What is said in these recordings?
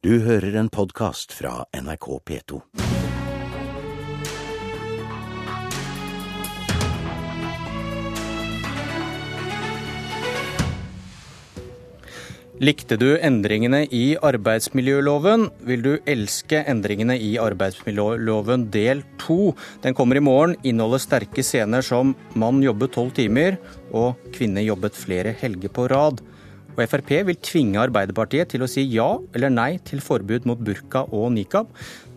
Du hører en podkast fra NRK P2. Likte du endringene i arbeidsmiljøloven? Vil du elske endringene i arbeidsmiljøloven del to? Den kommer i morgen, inneholder sterke scener som 'mann jobbet tolv timer' og 'kvinne jobbet flere helger på rad'. Og Frp vil tvinge Arbeiderpartiet til å si ja eller nei til forbud mot burka og nikab.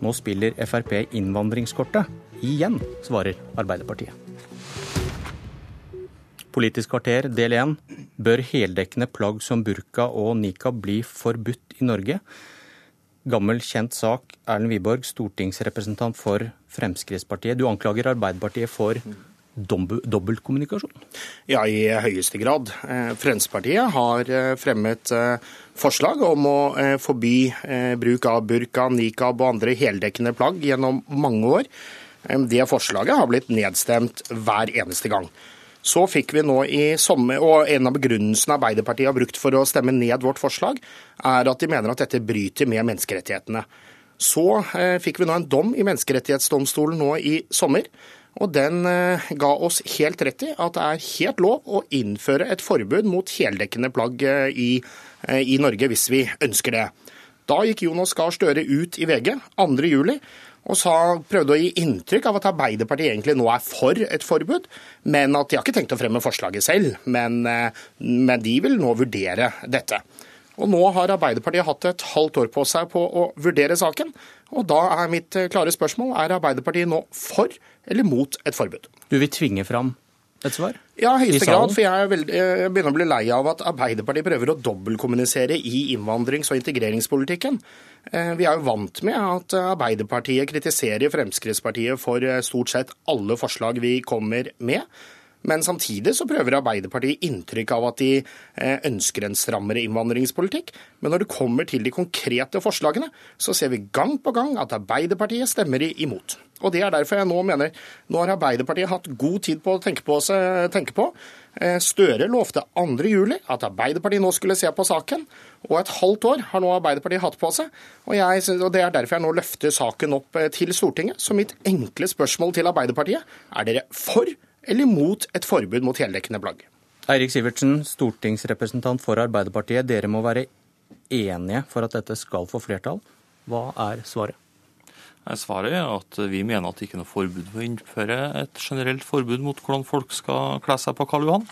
Nå spiller Frp innvandringskortet. Igjen, svarer Arbeiderpartiet. Politisk kvarter del 1. Bør heldekkende plagg som burka og nikab bli forbudt i Norge? Gammel, kjent sak. Erlend Wiborg, stortingsrepresentant for Fremskrittspartiet. Du anklager Arbeiderpartiet for dobbeltkommunikasjon? Ja, i høyeste grad. Fremskrittspartiet har fremmet forslag om å forby bruk av burka, nikab og andre heldekkende plagg gjennom mange år. Det forslaget har blitt nedstemt hver eneste gang. Så fikk vi nå i sommer, og En av begrunnelsene Arbeiderpartiet har brukt for å stemme ned vårt forslag, er at de mener at dette bryter med menneskerettighetene. Så eh, fikk vi nå en dom i Menneskerettighetsdomstolen nå i sommer. Og Den eh, ga oss helt rett i at det er helt lov å innføre et forbud mot heldekkende plagg eh, i, i Norge, hvis vi ønsker det. Da gikk Jonas Gahr Støre ut i VG 2.7 og sa, prøvde å gi inntrykk av at Arbeiderpartiet egentlig nå er for et forbud, men at de har ikke tenkt å fremme forslaget selv. Men, men de vil nå vurdere dette. Og Nå har Arbeiderpartiet hatt et halvt år på seg på å vurdere saken. Og Da er mitt klare spørsmål er Arbeiderpartiet nå for eller mot et forbud. Du vil tvinge fram et svar? Ja, i høyeste grad. For jeg, veldig, jeg, begynner å bli lei av at Arbeiderpartiet prøver å dobbeltkommunisere i innvandrings- og integreringspolitikken. Vi er jo vant med at Arbeiderpartiet kritiserer Fremskrittspartiet for stort sett alle forslag vi kommer med. Men samtidig så prøver Arbeiderpartiet inntrykk av at de ønsker en strammere innvandringspolitikk. Men når det kommer til de konkrete forslagene, så ser vi gang på gang at Arbeiderpartiet stemmer imot. Og Det er derfor jeg nå mener nå har Arbeiderpartiet hatt god tid på å tenke på. Tenke på. Støre lovte 2.7 at Arbeiderpartiet nå skulle se på saken, og et halvt år har nå Arbeiderpartiet hatt på seg. Og, jeg, og Det er derfor jeg nå løfter saken opp til Stortinget. Så mitt enkle spørsmål til Arbeiderpartiet er dere for eller mot et forbud mot heldekkende plagg? Eirik Sivertsen, stortingsrepresentant for Arbeiderpartiet. Dere må være enige for at dette skal få flertall. Hva er svaret? Svaret er at vi mener at det ikke er noe forbud for å innføre et generelt forbud mot hvordan folk skal kle seg på Karl Johan.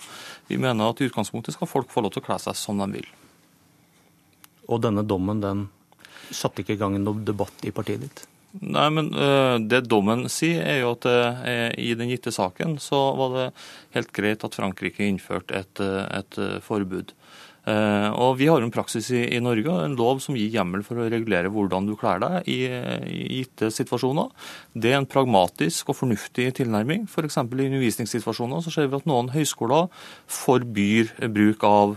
Vi mener at i utgangspunktet skal folk få lov til å kle seg som de vil. Og denne dommen den satte ikke i gang noen debatt i partiet ditt? Nei, men uh, Det dommen sier, er jo at uh, i den gitte saken så var det helt greit at Frankrike innførte et, et uh, forbud. Og Vi har en praksis i, i, Norge, en lov som gir hjemmel for å regulere hvordan du kler deg i, i gitte situasjoner. Det er en pragmatisk og fornuftig tilnærming. F.eks. i undervisningssituasjoner så ser vi at noen høyskoler forbyr bruk av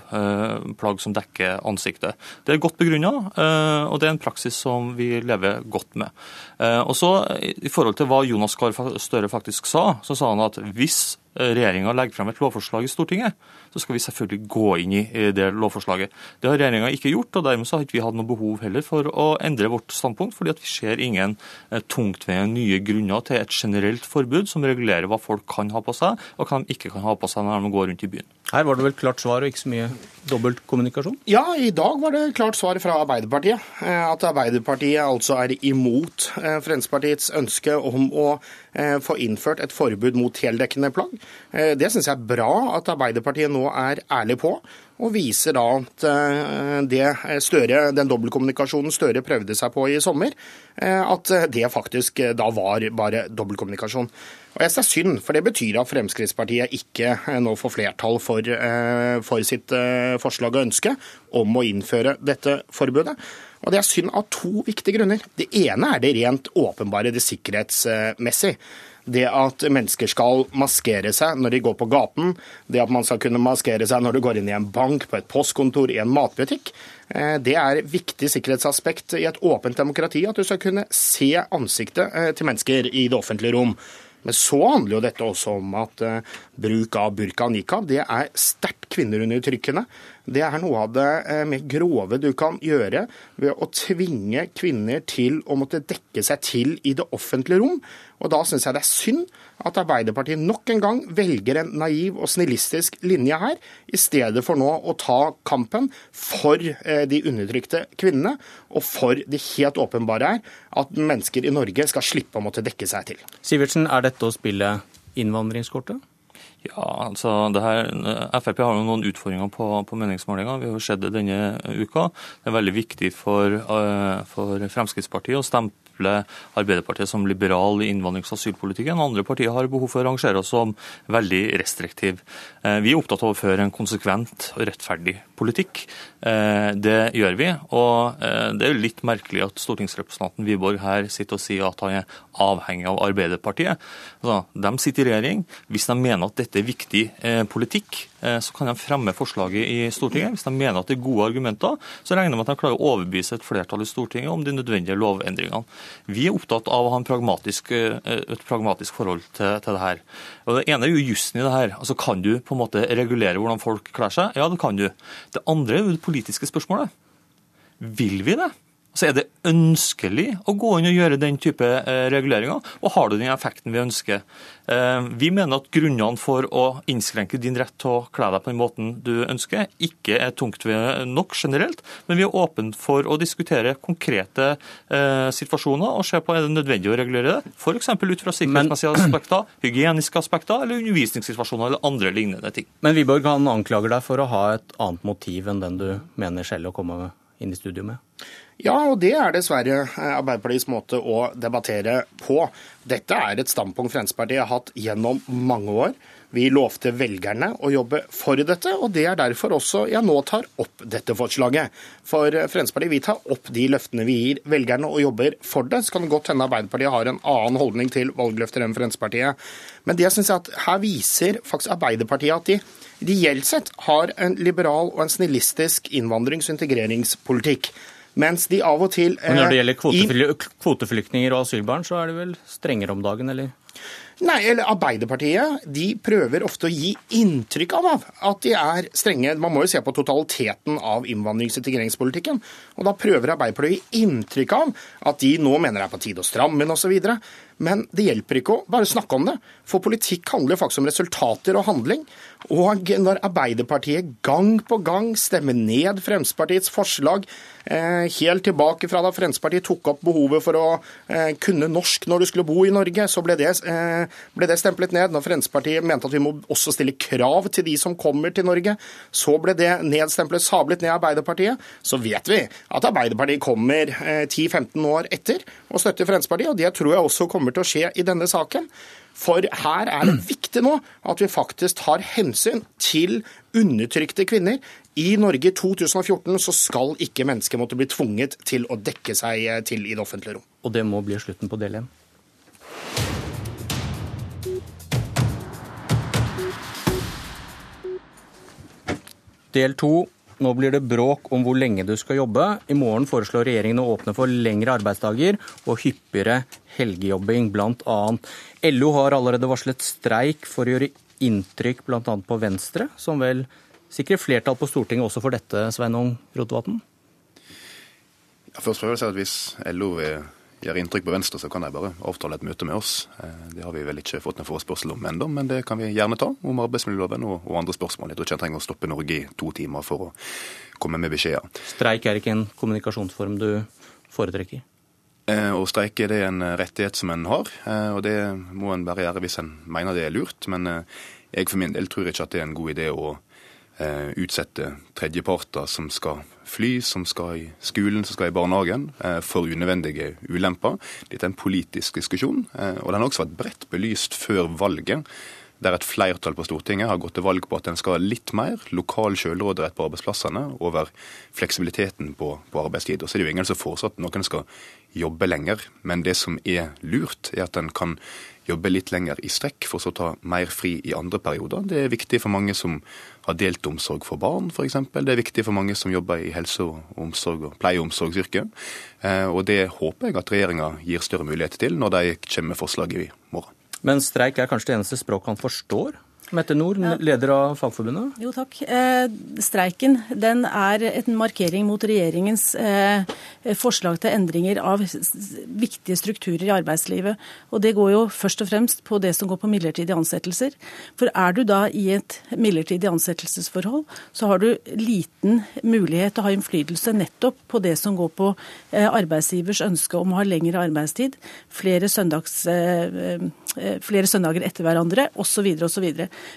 plagg som dekker ansiktet. Det er godt begrunna, og det er en praksis som vi lever godt med. Og så I forhold til hva Jonas Gahr Støre faktisk sa, så sa han at hvis regjeringa legger frem et lovforslag i Stortinget, så skal vi selvfølgelig gå inn i det lovforslaget. Det har regjeringa ikke gjort, og dermed så har ikke vi hatt noe behov heller for å endre vårt standpunkt, fordi at vi ser ingen tungtveiende nye grunner til et generelt forbud som regulerer hva folk kan ha på seg, og hva de ikke kan ha på seg når de går rundt i byen. Her var det vel klart svar og ikke så mye dobbeltkommunikasjon? Ja, i dag var det klart svar fra Arbeiderpartiet. At Arbeiderpartiet altså er imot Fremskrittspartiets ønske om å få innført et forbud mot heldekkende plagg. Det syns jeg er bra at Arbeiderpartiet nå er ærlig på, og viser da at det større, den dobbeltkommunikasjonen Støre prøvde seg på i sommer, at det faktisk da var bare dobbeltkommunikasjon. Og jeg ser er synd, for det betyr at Fremskrittspartiet ikke nå får flertall for, for sitt forslag og ønske om å innføre dette forbudet. Og Det er synd av to viktige grunner. Det ene er det rent åpenbare, det sikkerhetsmessige. Det at mennesker skal maskere seg når de går på gaten, det at man skal kunne maskere seg når du går inn i en bank, på et postkontor, i en matbutikk, det er viktig sikkerhetsaspekt i et åpent demokrati. At du skal kunne se ansiktet til mennesker i det offentlige rom. Men så handler jo dette også om at bruk av burka og nikab det er sterkt kvinneundertrykkende. Det er noe av det eh, mer grove du kan gjøre ved å tvinge kvinner til å måtte dekke seg til i det offentlige rom. Og Da syns jeg det er synd at Arbeiderpartiet nok en gang velger en naiv og snillistisk linje her, i stedet for nå å ta kampen for eh, de undertrykte kvinnene, og for det helt åpenbare er at mennesker i Norge skal slippe å måtte dekke seg til. Sivertsen, er dette å spille innvandringskortet? Ja, altså her, Frp har jo noen utfordringer på, på meningsmålinger. Vi har jo sett det denne uka. Det er veldig viktig for, uh, for Fremskrittspartiet å stemple Arbeiderpartiet som liberal i innvandrings- og asylpolitikken. Andre partier har behov for å rangere oss som veldig restriktiv. Eh, vi er opptatt av å føre en konsekvent og rettferdig politikk. Eh, det gjør vi. Og eh, det er jo litt merkelig at stortingsrepresentanten Wiborg her sitter og sier at han er avhengig av Arbeiderpartiet. Altså, de sitter i regjering. Hvis de mener at dette er viktig politikk, så kan de fremme forslaget i Stortinget. Hvis de mener at det er gode argumenter, så regner jeg med at de klarer å overbevise et flertall i Stortinget om de nødvendige lovendringene. Vi er opptatt av å ha pragmatisk, eh, et pragmatisk forhold til, til, det her. Og Det ene er jo jussen i det her. Altså Kan du på en måte regulere hvordan folk kler seg? Ja, det kan du. Det andre er jo det politiske spørsmålet. Vil vi det? Så er det ønskelig å gå inn og gjøre den type eh, reguleringer, og har du den effekten vi ønsker? Eh, vi mener at grunnene for å innskrenke din rett til å kle deg på den måten du ønsker, ikke er tungtveiende nok generelt, men vi er åpne for å diskutere konkrete eh, situasjoner og se på er det nødvendig å regulere det, f.eks. ut fra sikkerhetsmessige aspekter, hygieniske aspekter eller undervisningssituasjoner eller andre lignende ting. Men Wiborg han anklager deg for å ha et annet motiv enn den du mener selv å komme inn i studio med? Ja, og det er dessverre eh, Arbeiderpartiets måte å debattere på. Dette er et standpunkt Fremskrittspartiet har hatt gjennom mange år. Vi lovte velgerne å jobbe for dette, og det er derfor også jeg nå tar opp dette forslaget. For eh, Fremskrittspartiet vi tar opp de løftene vi gir velgerne og jobber for det. Så kan det godt hende Arbeiderpartiet har en annen holdning til valgløfter enn Fremskrittspartiet. Men det synes jeg at her viser faktisk Arbeiderpartiet at de reelt sett har en liberal og en snillistisk innvandrings- og integreringspolitikk. Mens de av og til Men Når det gjelder eh, kvoteflyktninger og asylbarn, så er det vel strengere om dagen, eller? Nei, eller Arbeiderpartiet de prøver ofte å gi inntrykk av at de er strenge. Man må jo se på totaliteten av innvandrings- og integreringspolitikken. Og da prøver Arbeiderpartiet å gi inntrykk av at de nå mener det er på tide å stramme inn osv. Men det hjelper ikke å bare snakke om det. For politikk handler faktisk om resultater og handling. Og når Arbeiderpartiet gang på gang stemmer ned Fremskrittspartiets forslag, eh, helt tilbake fra da Fremskrittspartiet tok opp behovet for å eh, kunne norsk når du skulle bo i Norge, så ble det, ble det stemplet ned. Når Fremskrittspartiet mente at vi må også stille krav til de som kommer til Norge, så ble det nedstemplet, sablet ned Arbeiderpartiet. Så vet vi at Arbeiderpartiet kommer 10-15 år etter og støtter Fremskrittspartiet, og det tror jeg også kommer til å skje i denne saken. For her er det viktig nå at vi faktisk tar hensyn til undertrykte kvinner. I Norge i 2014 så skal ikke mennesker måtte bli tvunget til å dekke seg til i det offentlige rom. Og det må bli slutten på del én? Del to nå blir det bråk om hvor lenge du skal jobbe. I morgen foreslår regjeringen å åpne for lengre arbeidsdager og hyppigere helgejobbing, bl.a. LO har allerede varslet streik for å gjøre inntrykk bl.a. på Venstre, som vel sikrer flertall på Stortinget også for dette, Sveinung Rotevatn? Først prøver jeg si at Hvis LO er gjør inntrykk på Venstre, så kan de bare avtale et møte med oss. Eh, det har vi vel ikke fått en forespørsel om ennå, men det kan vi gjerne ta, om arbeidsmiljøloven og, og andre spørsmål. Jeg tror ikke jeg trenger å stoppe Norge i to timer for å komme med beskjeder. Streik er ikke en kommunikasjonsform du foretrekker? Eh, å streike det er en rettighet som en har, eh, og det må en bare gjøre hvis en mener det er lurt. Men jeg for min del tror ikke at det er en god idé å utsette tredjeparter som skal fly, som skal i skolen, som skal i barnehagen, eh, for unødvendige ulemper. Dette er en politisk diskusjon, eh, og den har også vært bredt belyst før valget. Der et flertall på Stortinget har gått til valg på at en skal ha litt mer lokal selvråderett på arbeidsplassene over fleksibiliteten på, på arbeidstid. Og så er det jo ingen som foreslår at noen skal jobbe lenger, men det som er lurt, er at en kan jobbe litt lenger i strekk for så å ta mer fri i andre perioder. Det er viktig for mange som har delt omsorg for barn, f.eks. Det er viktig for mange som jobber i helse- og omsorg og pleie- og omsorgsyrket. Eh, og det håper jeg at regjeringa gir større mulighet til når de kommer med forslag i morgen. Men streik er kanskje det eneste språket han forstår Mette Nord, leder av Fagforbundet. Jo, takk. Eh, streiken den er en markering mot regjeringens eh, forslag til endringer av viktige strukturer i arbeidslivet. Og det går jo først og fremst på det som går på midlertidige ansettelser. For er du da i et midlertidig ansettelsesforhold, så har du liten mulighet til å ha innflytelse nettopp på det som går på eh, arbeidsgivers ønske om å ha lengre arbeidstid, flere, søndags, eh, eh, flere søndager etter hverandre osv. osv.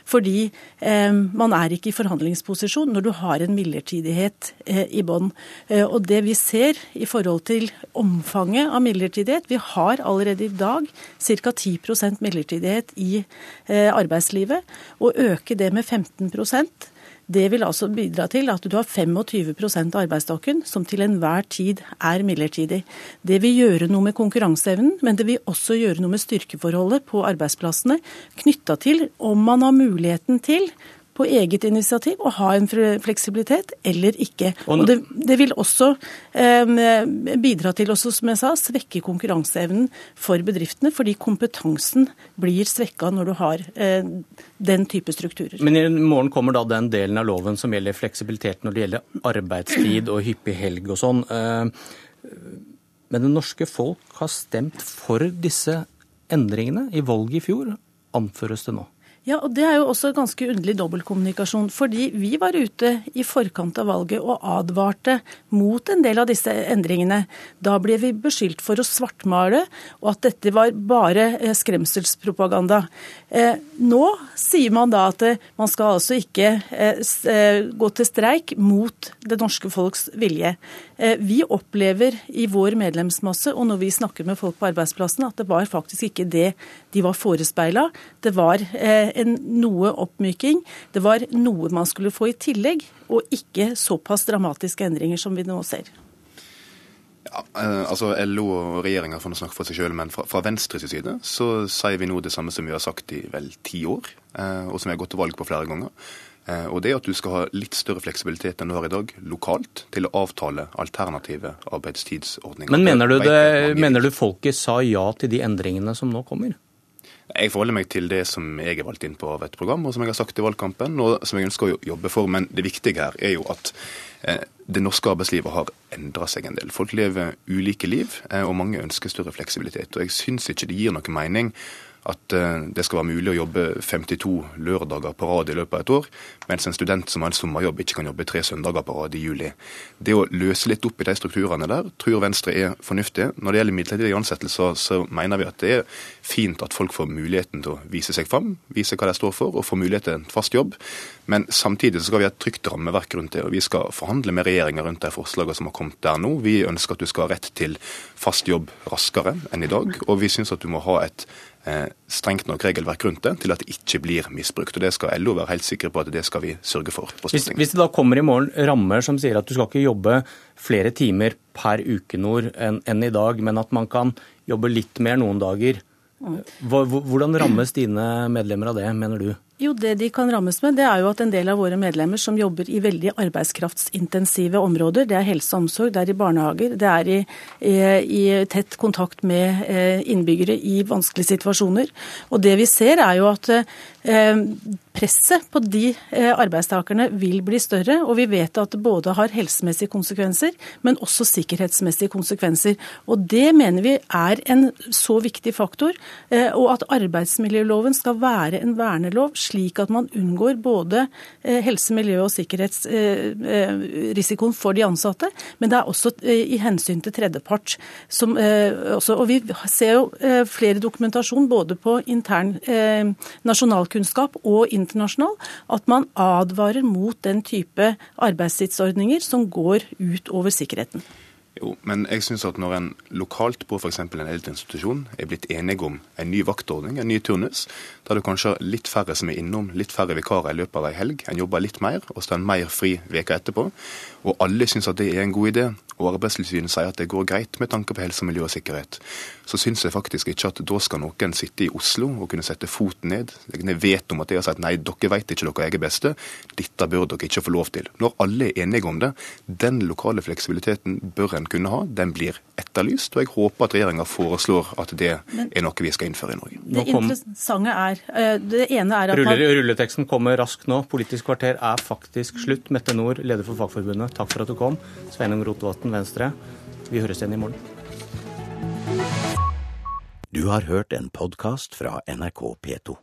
Fordi eh, man er ikke i forhandlingsposisjon når du har en midlertidighet eh, i bånn. Eh, og det vi ser i forhold til omfanget av midlertidighet Vi har allerede i dag ca. 10% midlertidighet i arbeidslivet. Å øke det med 15 det vil altså bidra til at du har 25 av arbeidsstokken som til enhver tid er midlertidig. Det vil gjøre noe med konkurranseevnen, men det vil også gjøre noe med styrkeforholdet på arbeidsplassene knytta til om man har muligheten til på eget initiativ å ha en fleksibilitet eller ikke. Og det, det vil også eh, bidra til også, som jeg sa, svekke konkurranseevnen for bedriftene, fordi kompetansen blir svekka når du har eh, den type strukturer. Men i morgen kommer da den delen av loven som gjelder fleksibilitet når det gjelder arbeidstid og hyppig helg og sånn. Eh, men det norske folk har stemt for disse endringene i valget i fjor, anføres det nå. Ja, og Det er jo også ganske underlig dobbeltkommunikasjon. Fordi vi var ute i forkant av valget og advarte mot en del av disse endringene. Da ble vi beskyldt for å svartmale, og at dette var bare eh, skremselspropaganda. Eh, nå sier man da at eh, man skal altså ikke gå til streik mot det norske folks vilje. Vi opplever i vår medlemsmasse og når vi snakker med folk på arbeidsplassen, at det var faktisk ikke det de var forespeila. Det var en noe oppmyking. Det var noe man skulle få i tillegg, og ikke såpass dramatiske endringer som vi nå ser. Ja, eh, altså LO og regjeringa får snakke for seg sjøl, men fra, fra Venstres side så sier vi nå det samme som vi har sagt i vel ti år, eh, og som vi har gått til valg på flere ganger. Eh, og det er at du skal ha litt større fleksibilitet enn du har i dag lokalt til å avtale alternative arbeidstidsordninger. Men mener du, det, mener du folket sa ja til de endringene som nå kommer? Jeg forholder meg til det som jeg er valgt inn på av et program, og som jeg har sagt i valgkampen, og som jeg ønsker å jobbe for. Men det viktige her er jo at eh, det norske arbeidslivet har endra seg en del. Folk lever ulike liv, eh, og mange ønsker større fleksibilitet. Og jeg syns ikke det gir noe mening at eh, det skal være mulig å jobbe 52 lørdager på rad i løpet av et år, mens en student som har en sommerjobb ikke kan jobbe tre søndager på rad i juli. Det å løse litt opp i de strukturene der tror Venstre er fornuftig. Når det gjelder midlertidige ansettelser, så mener vi at det er fint at folk får muligheten til å vise seg fram, vise hva de står for, og få mulighet til en fast jobb. Men samtidig skal vi ha et trygt rammeverk rundt det. og Vi skal forhandle med regjeringa rundt de forslagene som har kommet der nå. Vi ønsker at du skal ha rett til fast jobb raskere enn i dag. Og vi syns at du må ha et strengt nok regelverk rundt det til at det ikke blir misbrukt. og Det skal LO være helt sikre på at det skal vi sørge for. Hvis, hvis, det da kommer i morgen rammer som sier at du skal ikke jobbe flere timer per ukenord enn, enn i dag, men at man kan jobbe litt mer noen dager, hvordan rammes dine medlemmer av det, mener du? Jo, Det de kan rammes med, det er jo at en del av våre medlemmer som jobber i veldig arbeidskraftsintensive områder, det er helse og omsorg, det er i barnehager, det er i, i, tett kontakt med eh, innbyggere i vanskelige situasjoner. Og det vi ser er jo at eh, presset på de eh, arbeidstakerne vil bli større, og vi vet at det både har helsemessige konsekvenser, men også sikkerhetsmessige konsekvenser. Og det mener vi er en så viktig faktor, og at arbeidsmiljøloven skal være en vernelov slik at man unngår både eh, helse-, miljø- og sikkerhetsrisikoen for de ansatte, men det er også eh, i hensyn til tredjepart. Som, også, og vi ser jo flere dokumentasjon både på intern nasjonalkunnskap og internasjonal at man advarer mot den type arbeidstidsordninger som går ut over sikkerheten. Jo, men jeg synes at når en lokalt på f.eks. en eldreinstitusjon er blitt enige om en ny vaktordning, en ny turnus, da er det kanskje litt færre som er innom, litt færre vikarer i løpet av ei helg, en jobber litt mer og står en mer fri veka etterpå, og alle syns at det er en god idé, og Arbeidstilsynet sier at det går greit med tanke på helse, miljø og sikkerhet, så syns jeg faktisk ikke at da skal noen sitte i Oslo og kunne sette foten ned, legge ned veto om at de har sagt nei, dere vet ikke dere er beste, dette bør dere ikke få lov til. Når alle er enige om det, den lokale fleksibiliteten bør en kunne ha, den blir etterlyst. Og jeg håper at regjeringa foreslår at det er noe vi skal innføre i Norge. Det interessante er eh, Det ene er at man Rulleteksten kommer raskt nå. Politisk kvarter er faktisk slutt. Mette Nord, leder for Fagforbundet, takk for at du kom. Sveinung Rotevatn, Venstre. Vi høres igjen i morgen. Du har hørt en podkast fra NRK P2.